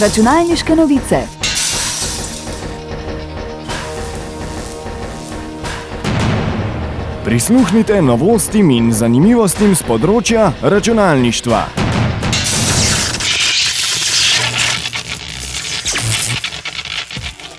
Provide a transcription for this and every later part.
Računalniške novice. Prisluhnite novostim in zanimivostim z področja računalništva.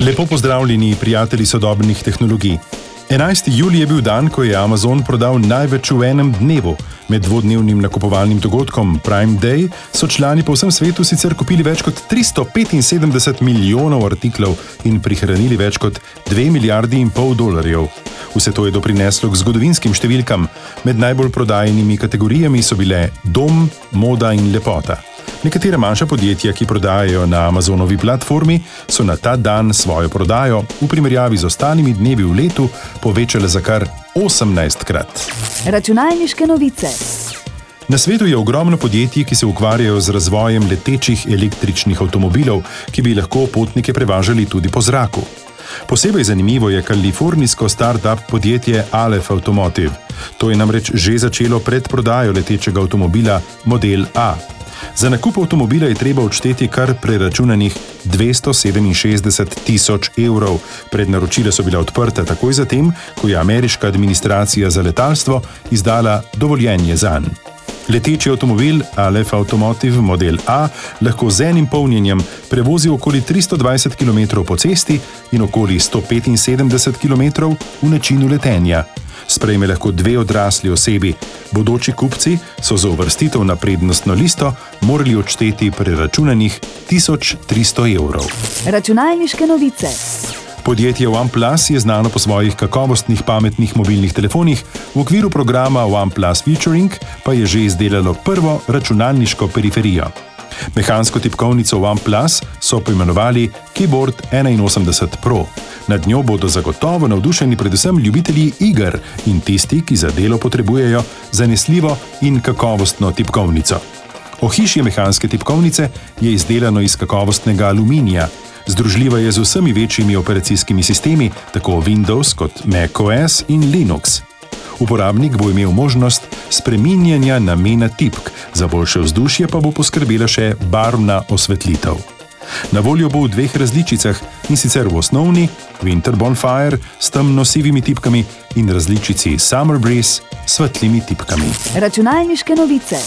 Lepo pozdravljeni, prijatelji sodobnih tehnologij. 11. julij je bil dan, ko je Amazon prodal največ v enem dnevu. Med dvodnevnim nakupovalnim dogodkom Prime Day so člani po vsem svetu sicer kupili več kot 375 milijonov artiklov in prihranili več kot 2 milijardi in pol dolarjev. Vse to je doprineslo k zgodovinskim številkam. Med najbolj prodajenimi kategorijami so bile dom, moda in lepota. Nekatere manjša podjetja, ki prodajajo na Amazonovi platformi, so na ta dan svojo prodajo v primerjavi z ostalimi dnevi v letu povečale za kar 18 krat. Računalniške novice. Na svetu je ogromno podjetij, ki se ukvarjajo z razvojem letečih električnih avtomobilov, ki bi lahko potnike prevažali tudi po zraku. Posebej zanimivo je kalifornijsko start-up podjetje Aleph Automotive. To je namreč že začelo predprodajo letečega avtomobila Model A. Za nakup avtomobila je treba odšteti kar preračunanih 267 tisoč evrov. Prednaročila so bila odprta takoj zatem, ko je ameriška administracija za letalstvo izdala dovoljenje za njega. Leteči avtomobil Aleph Automotive Model A lahko z enim polnjenjem prevozi okoli 320 km po cesti in okoli 175 km v načinu letenja. Sprejme lahko dve odrasli osebi. Bodoči kupci so za uvrstitev na prednostno listo morali odšteti preračunanih 1300 evrov. Računalniške novice. Podjetje OnePlus je znano po svojih kakovostnih pametnih mobilnih telefonih, v okviru programa OnePlus Featuring pa je že izdelalo prvo računalniško periferijo. Mehansko tipkovnico OnePlus so poimenovali Keyboard 81 Pro. Nad njo bodo zagotovo navdušeni predvsem ljubitelji iger in tisti, ki za delo potrebujejo zanesljivo in kakovostno tipkovnico. Ohišje mehanske tipkovnice je izdelano iz kakovostnega aluminija. Združljiva je z vsemi večjimi operacijskimi sistemi, tako Windows kot macOS in Linux. Uporabnik bo imel možnost spreminjanja namena tipk, za boljše vzdušje pa bo poskrbela še barvna osvetlitev. Na voljo bo v dveh različicah in sicer v osnovni Winter Bonfire s temno-sivimi tipkami in različici Summer Breeze s svetlimi tipkami. Računalniške novice.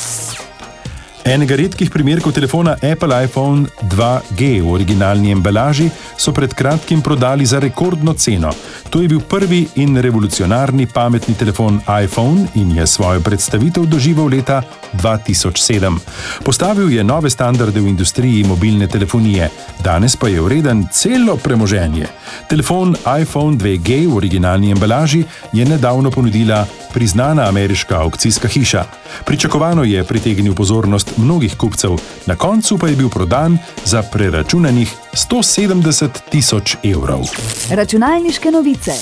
Enega redkih primerkov telefona Apple iPhone 2G v originalni embalaži so pred kratkim prodali za rekordno ceno. To je bil prvi in revolucionarni pametni telefon iPhone in je svojo predstavitev doživel leta 2007. Postavil je nove standarde v industriji mobilne telefonije, danes pa je vreden celo premoženje. Telefon iPhone 2G v originalni embalaži je nedavno ponudila priznana ameriška aukcijska hiša. Pričakovano je pritegnil pozornost mnogih kupcev, na koncu pa je bil prodan za preračunanih 170 tisoč evrov. Računalniške novice.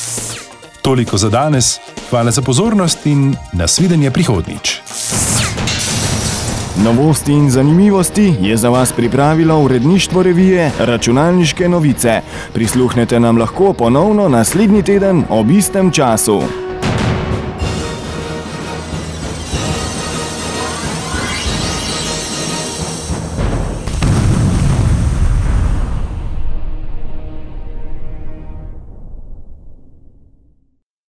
Toliko za danes, hvala za pozornost in nasvidenje prihodnič. Novosti in zanimivosti je za vas pripravilo uredništvo revije Računalniške novice. Prisluhnete nam lahko ponovno naslednji teden ob istem času.